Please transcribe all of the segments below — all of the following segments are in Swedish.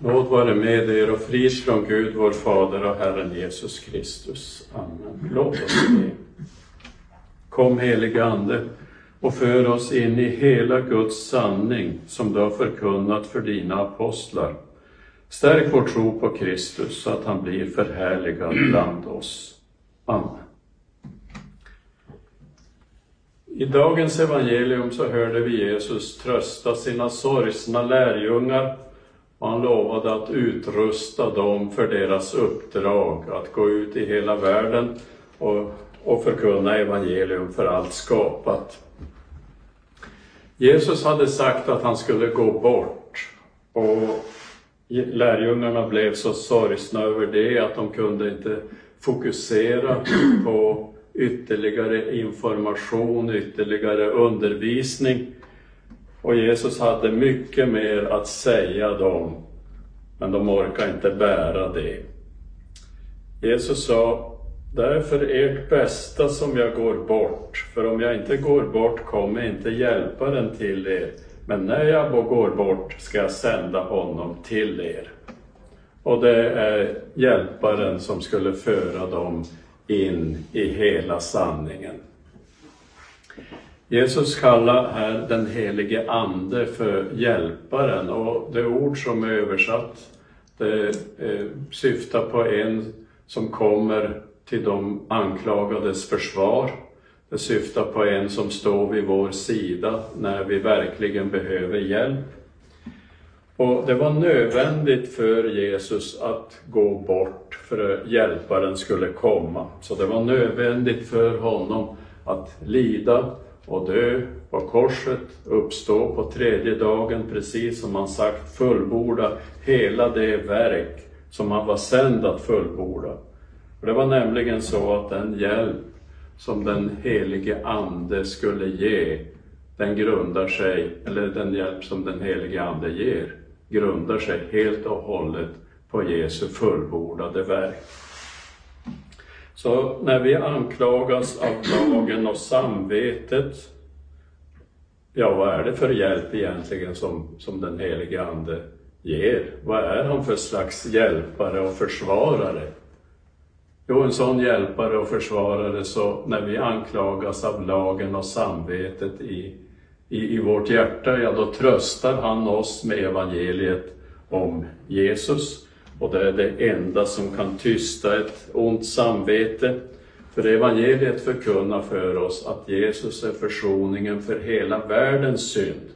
Nåd vare med er och frid från Gud, vår Fader och Herren Jesus Kristus. Amen. Låt oss be. Kom helige Ande och för oss in i hela Guds sanning som du har förkunnat för dina apostlar. Stärk vår tro på Kristus så att han blir förhärligad bland oss. Amen. I dagens evangelium så hörde vi Jesus trösta sina sorgsna lärjungar och han lovade att utrusta dem för deras uppdrag att gå ut i hela världen och, och förkunna evangelium för allt skapat. Jesus hade sagt att han skulle gå bort och lärjungarna blev så sorgsna över det att de kunde inte fokusera på ytterligare information, ytterligare undervisning. Och Jesus hade mycket mer att säga dem, men de orkade inte bära det. Jesus sa, därför ert bästa som jag går bort, för om jag inte går bort kommer inte hjälparen till er, men när jag går bort ska jag sända honom till er. Och det är hjälparen som skulle föra dem in i hela sanningen. Jesus kallar här den helige Ande för hjälparen och det ord som är översatt det eh, syftar på en som kommer till de anklagades försvar. Det syftar på en som står vid vår sida när vi verkligen behöver hjälp. Och det var nödvändigt för Jesus att gå bort för att hjälparen skulle komma. Så det var nödvändigt för honom att lida och dö på korset, uppstå på tredje dagen, precis som han sagt, fullborda hela det verk som han var sänd att fullborda. Och det var nämligen så att den hjälp som den helige Ande skulle ge, den grundar sig, eller den hjälp som den helige Ande ger, grundar sig helt och hållet på Jesu fullbordade verk. Så när vi anklagas av lagen och samvetet, ja vad är det för hjälp egentligen som, som den helige Ande ger? Vad är han för slags hjälpare och försvarare? Jo, en sån hjälpare och försvarare så när vi anklagas av lagen och samvetet i, i, i vårt hjärta, ja då tröstar han oss med evangeliet om Jesus och det är det enda som kan tysta ett ont samvete. För evangeliet förkunnar för oss att Jesus är försoningen för hela världens synd.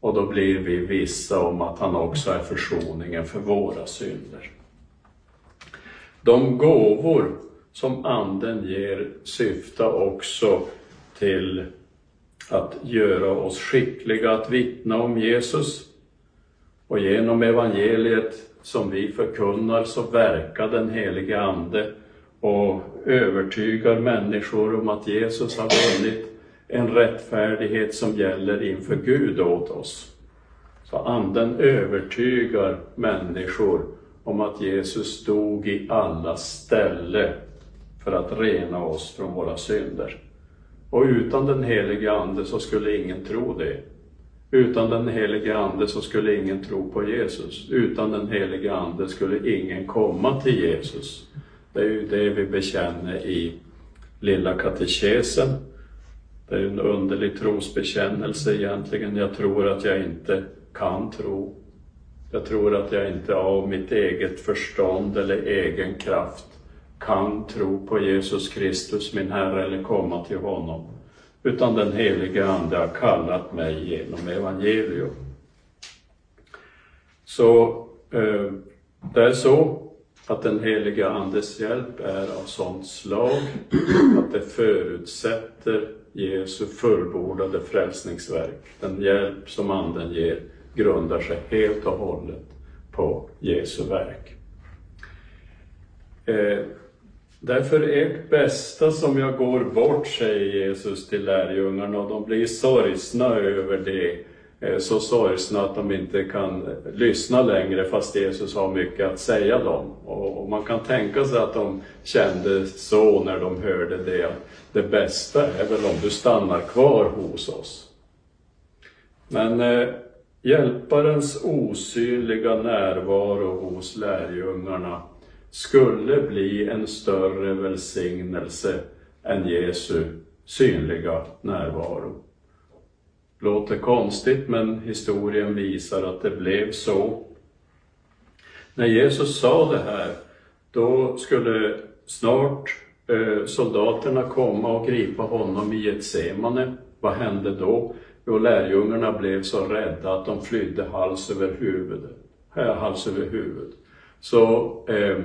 Och då blir vi vissa om att han också är försoningen för våra synder. De gåvor som Anden ger syftar också till att göra oss skickliga att vittna om Jesus. Och genom evangeliet som vi förkunnar så verkar den helige Ande och övertygar människor om att Jesus har vunnit en rättfärdighet som gäller inför Gud åt oss. Så Anden övertygar människor om att Jesus dog i alla ställe för att rena oss från våra synder. Och utan den helige Ande så skulle ingen tro det. Utan den helige Ande så skulle ingen tro på Jesus. Utan den helige Ande skulle ingen komma till Jesus. Det är ju det vi bekänner i Lilla katekesen. Det är en underlig trosbekännelse egentligen. Jag tror att jag inte kan tro. Jag tror att jag inte av mitt eget förstånd eller egen kraft kan tro på Jesus Kristus, min Herre, eller komma till honom utan den helige Ande har kallat mig genom evangelium. Så eh, det är så att den heliga Andes hjälp är av sånt slag att det förutsätter Jesu fullbordade frälsningsverk. Den hjälp som Anden ger grundar sig helt och hållet på Jesu verk. Eh, Därför ert bästa som jag går bort, säger Jesus till lärjungarna, och de blir sorgsna över det. Eh, så sorgsna att de inte kan lyssna längre fast Jesus har mycket att säga dem. Och man kan tänka sig att de kände så när de hörde det. Det bästa är väl om du stannar kvar hos oss. Men eh, Hjälparens osynliga närvaro hos lärjungarna skulle bli en större välsignelse än Jesu synliga närvaro. Låter konstigt men historien visar att det blev så. När Jesus sa det här, då skulle snart eh, soldaterna komma och gripa honom i Getsemane. Vad hände då? Jo, lärjungarna blev så rädda att de flydde hals över huvud. Hals över huvud. Så eh,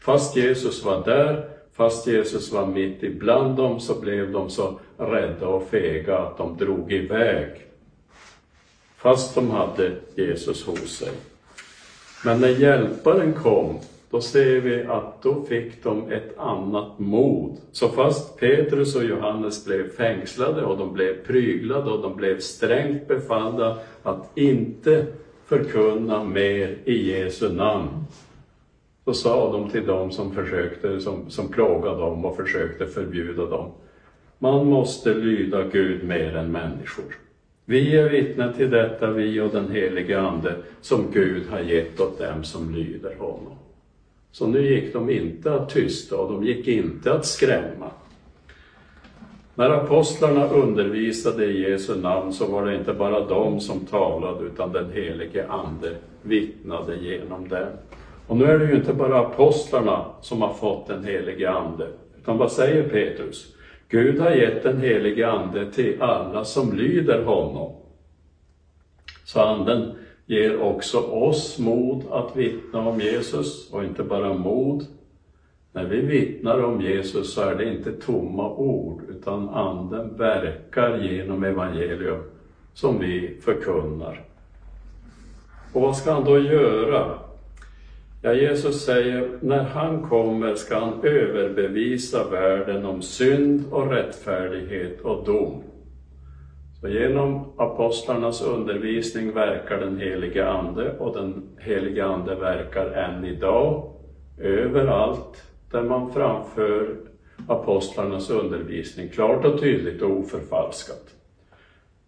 fast Jesus var där, fast Jesus var mitt ibland dem, så blev de så rädda och fega att de drog iväg. Fast de hade Jesus hos sig. Men när Hjälparen kom, då ser vi att då fick de ett annat mod. Så fast Petrus och Johannes blev fängslade och de blev pryglade och de blev strängt befallda att inte förkunna mer i Jesu namn. Så sa de till dem som försökte, som, som plågade dem och försökte förbjuda dem. Man måste lyda Gud mer än människor. Vi är vittnen till detta, vi och den helige Ande, som Gud har gett åt dem som lyder honom. Så nu gick de inte att tysta och de gick inte att skrämma. När apostlarna undervisade i Jesu namn så var det inte bara de som talade utan den helige Ande vittnade genom dem. Och nu är det ju inte bara apostlarna som har fått den helige Ande, utan vad säger Petrus? Gud har gett den helige Ande till alla som lyder honom. Så Anden ger också oss mod att vittna om Jesus, och inte bara mod. När vi vittnar om Jesus så är det inte tomma ord, utan Anden verkar genom evangelium som vi förkunnar. Och vad ska han då göra? Ja, Jesus säger, när han kommer ska han överbevisa världen om synd och rättfärdighet och dom. Så genom apostlarnas undervisning verkar den helige Ande och den helige Ande verkar än idag överallt där man framför apostlarnas undervisning klart och tydligt och oförfalskat.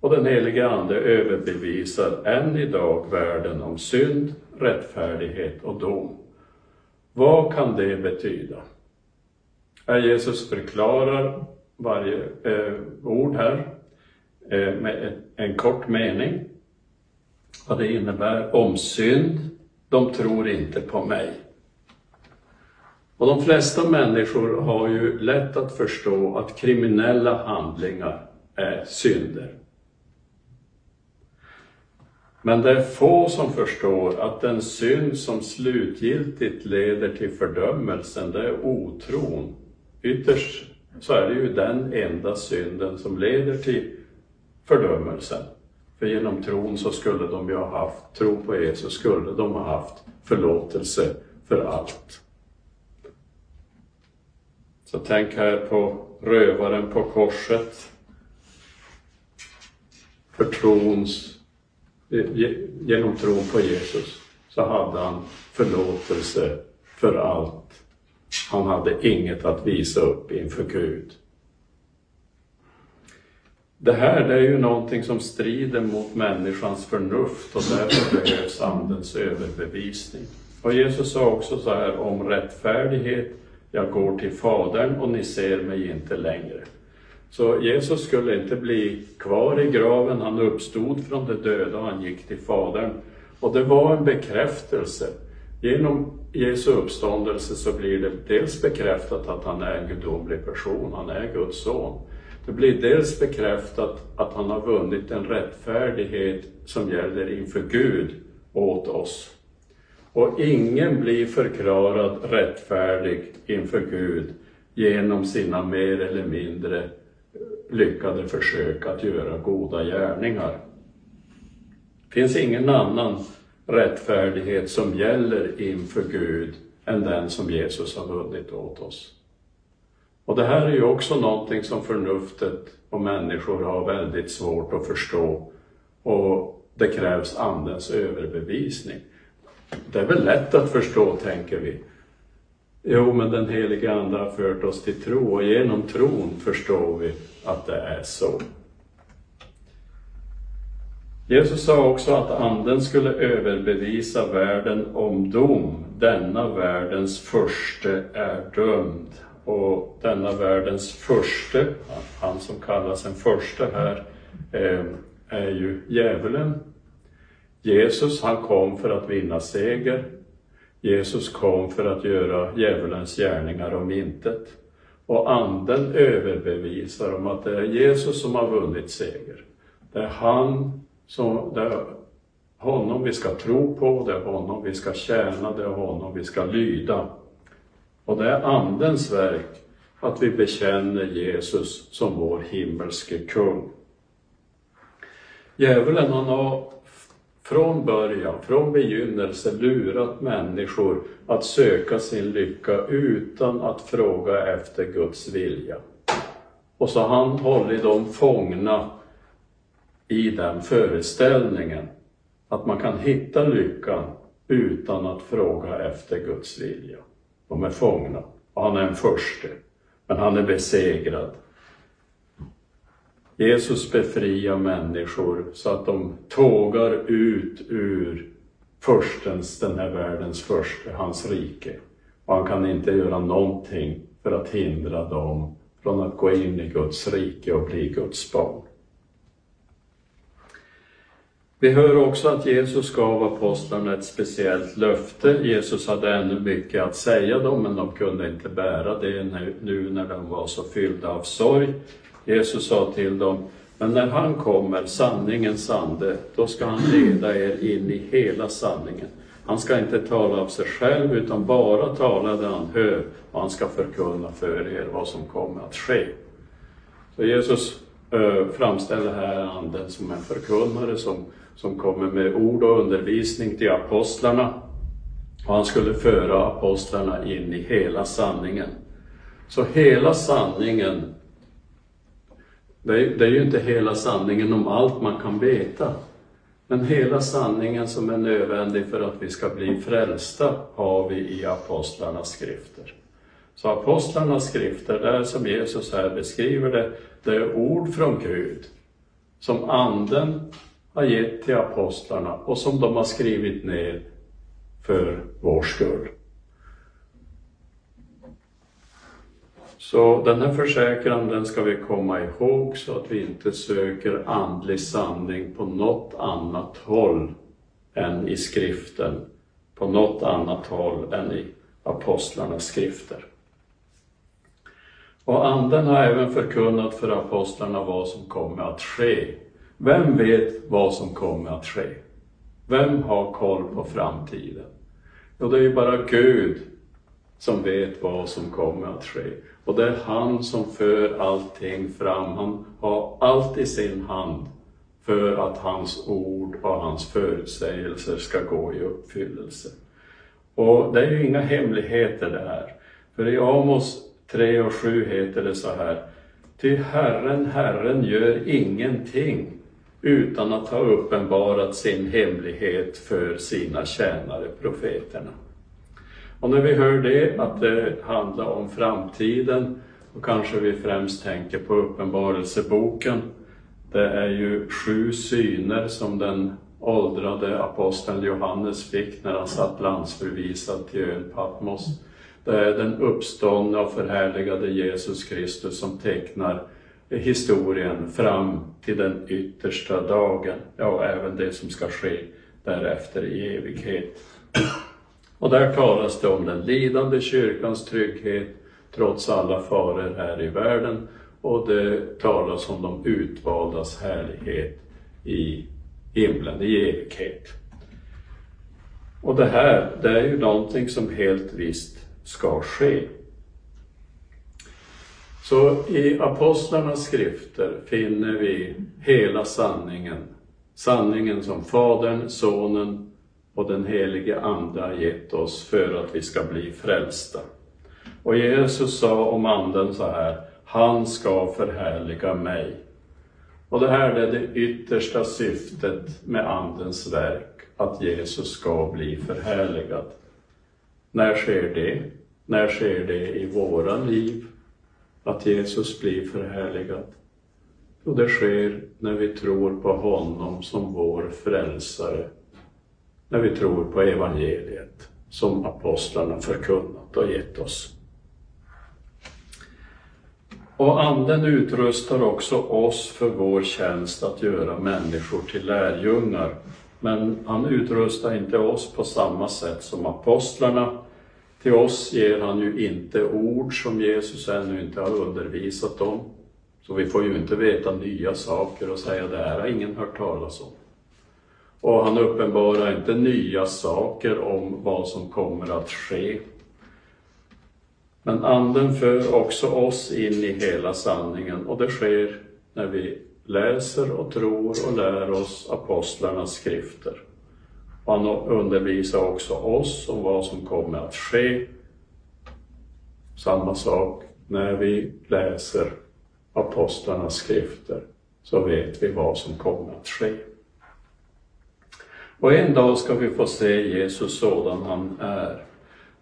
Och den helige Ande överbevisar än idag världen om synd, rättfärdighet och dom. Vad kan det betyda? Är Jesus förklarar varje eh, ord här eh, med en kort mening. Vad det innebär om synd. De tror inte på mig. Och de flesta människor har ju lätt att förstå att kriminella handlingar är synder. Men det är få som förstår att den synd som slutgiltigt leder till fördömelsen, det är otron. Ytterst så är det ju den enda synden som leder till fördömelsen. För genom tron så skulle de ju ha haft, tro på Jesus skulle de ha haft förlåtelse för allt. Så tänk här på rövaren på korset. För trons eh, genom tron på Jesus så hade han förlåtelse för allt. Han hade inget att visa upp inför Gud. Det här det är ju någonting som strider mot människans förnuft och därför behövs Andens överbevisning. Och Jesus sa också så här om rättfärdighet, jag går till Fadern och ni ser mig inte längre. Så Jesus skulle inte bli kvar i graven, han uppstod från de döda och han gick till Fadern. Och det var en bekräftelse. Genom Jesu uppståndelse så blir det dels bekräftat att han är en gudomlig person, han är Guds son. Det blir dels bekräftat att han har vunnit en rättfärdighet som gäller inför Gud åt oss. Och ingen blir förklarad rättfärdig inför Gud genom sina mer eller mindre lyckade försök att göra goda gärningar. Det finns ingen annan rättfärdighet som gäller inför Gud än den som Jesus har vunnit åt oss. Och det här är ju också någonting som förnuftet och människor har väldigt svårt att förstå och det krävs Andens överbevisning. Det är väl lätt att förstå, tänker vi. Jo, men den heliga Ande har fört oss till tro och genom tron förstår vi att det är så. Jesus sa också att anden skulle överbevisa världen om dom. Denna världens förste är dömd. Och denna världens förste, han som kallas en förste här, eh, är ju djävulen. Jesus, han kom för att vinna seger. Jesus kom för att göra djävulens gärningar om intet. Och anden överbevisar om att det är Jesus som har vunnit seger. Det är han som, det är honom vi ska tro på, det är honom vi ska tjäna, det är honom vi ska lyda. Och det är andens verk att vi bekänner Jesus som vår himmelske kung. Djävulen han har från början, från begynnelse lurat människor att söka sin lycka utan att fråga efter Guds vilja. Och så har han hållit dem fångna i den föreställningen att man kan hitta lyckan utan att fråga efter Guds vilja. De är fångna och han är en förste, men han är besegrad. Jesus befriar människor så att de tågar ut ur förstens, den här världens första, hans rike. Och han kan inte göra någonting för att hindra dem från att gå in i Guds rike och bli Guds barn. Vi hör också att Jesus gav apostlarna ett speciellt löfte. Jesus hade ännu mycket att säga dem, men de kunde inte bära det nu när de var så fyllda av sorg. Jesus sa till dem, men när han kommer, sanningens ande, då ska han leda er in i hela sanningen. Han ska inte tala av sig själv, utan bara tala det han hör, och han ska förkunna för er vad som kommer att ske. Så Jesus äh, framställer här anden som en förkunnare som, som kommer med ord och undervisning till apostlarna. Och han skulle föra apostlarna in i hela sanningen. Så hela sanningen det är, det är ju inte hela sanningen om allt man kan veta. Men hela sanningen som är nödvändig för att vi ska bli frälsta har vi i apostlarnas skrifter. Så apostlarnas skrifter, där som Jesus här beskriver det, det är ord från Gud som anden har gett till apostlarna och som de har skrivit ner för vår skull. Så den här försäkran den ska vi komma ihåg så att vi inte söker andlig sanning på något annat håll än i skriften, på något annat håll än i apostlarnas skrifter. Och anden har även förkunnat för apostlarna vad som kommer att ske. Vem vet vad som kommer att ske? Vem har koll på framtiden? Jo, det är ju bara Gud som vet vad som kommer att ske. Och det är han som för allting fram. Han har allt i sin hand för att hans ord och hans förutsägelser ska gå i uppfyllelse. Och det är ju inga hemligheter det här. För i Amos 3 och 7 heter det så här. Ty Herren, Herren gör ingenting utan att ha uppenbarat sin hemlighet för sina tjänare profeterna. Och när vi hör det, att det handlar om framtiden, och kanske vi främst tänker på Uppenbarelseboken. Det är ju sju syner som den åldrade aposteln Johannes fick när han satt landsförvisad till ön Patmos. Det är den uppståndne och förhärligade Jesus Kristus som tecknar historien fram till den yttersta dagen, ja, även det som ska ske därefter i evighet. Och där talas det om den lidande kyrkans trygghet trots alla faror här i världen och det talas om de utvaldas härlighet i himlen, i evighet. Och det här, det är ju någonting som helt visst ska ske. Så i apostlarnas skrifter finner vi hela sanningen. Sanningen som Fadern, Sonen och den helige Ande har gett oss för att vi ska bli frälsta. Och Jesus sa om Anden så här, han ska förhärliga mig. Och det här är det yttersta syftet med Andens verk, att Jesus ska bli förhärligad. När sker det? När sker det i våra liv? Att Jesus blir förhärligad? Jo, det sker när vi tror på honom som vår frälsare. När vi tror på evangeliet som apostlarna förkunnat och gett oss. Och Anden utrustar också oss för vår tjänst att göra människor till lärjungar. Men han utrustar inte oss på samma sätt som apostlarna. Till oss ger han ju inte ord som Jesus ännu inte har undervisat om. Så vi får ju inte veta nya saker och säga det här har ingen hört talas om. Och han uppenbarar inte nya saker om vad som kommer att ske. Men Anden för också oss in i hela sanningen och det sker när vi läser och tror och lär oss apostlarnas skrifter. Och han undervisar också oss om vad som kommer att ske. Samma sak när vi läser apostlarnas skrifter så vet vi vad som kommer att ske. Och en dag ska vi få se Jesus sådan han är.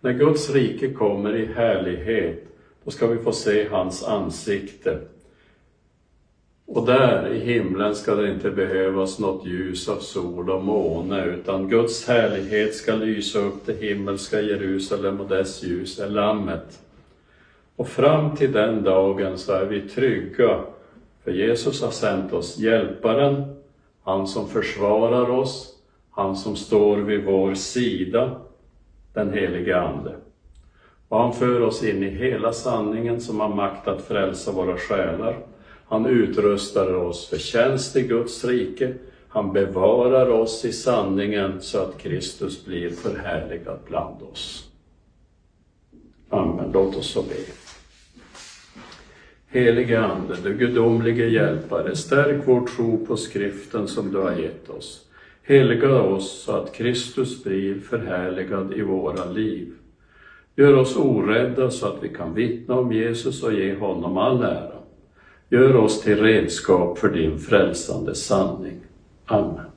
När Guds rike kommer i härlighet, då ska vi få se hans ansikte. Och där i himlen ska det inte behövas något ljus av sol och måne, utan Guds härlighet ska lysa upp det himmelska Jerusalem och dess ljus är Lammet. Och fram till den dagen så är vi trygga, för Jesus har sänt oss Hjälparen, han som försvarar oss, han som står vid vår sida, den helige Ande. Och han för oss in i hela sanningen som har makt att frälsa våra själar. Han utrustar oss för tjänst i Guds rike. Han bevarar oss i sanningen så att Kristus blir förhärligad bland oss. Amen. Låt oss så be. Helige Ande, du gudomlige hjälpare, stärk vår tro på skriften som du har gett oss. Helga oss så att Kristus blir förhärligad i våra liv. Gör oss orädda så att vi kan vittna om Jesus och ge honom all ära. Gör oss till redskap för din frälsande sanning. Amen.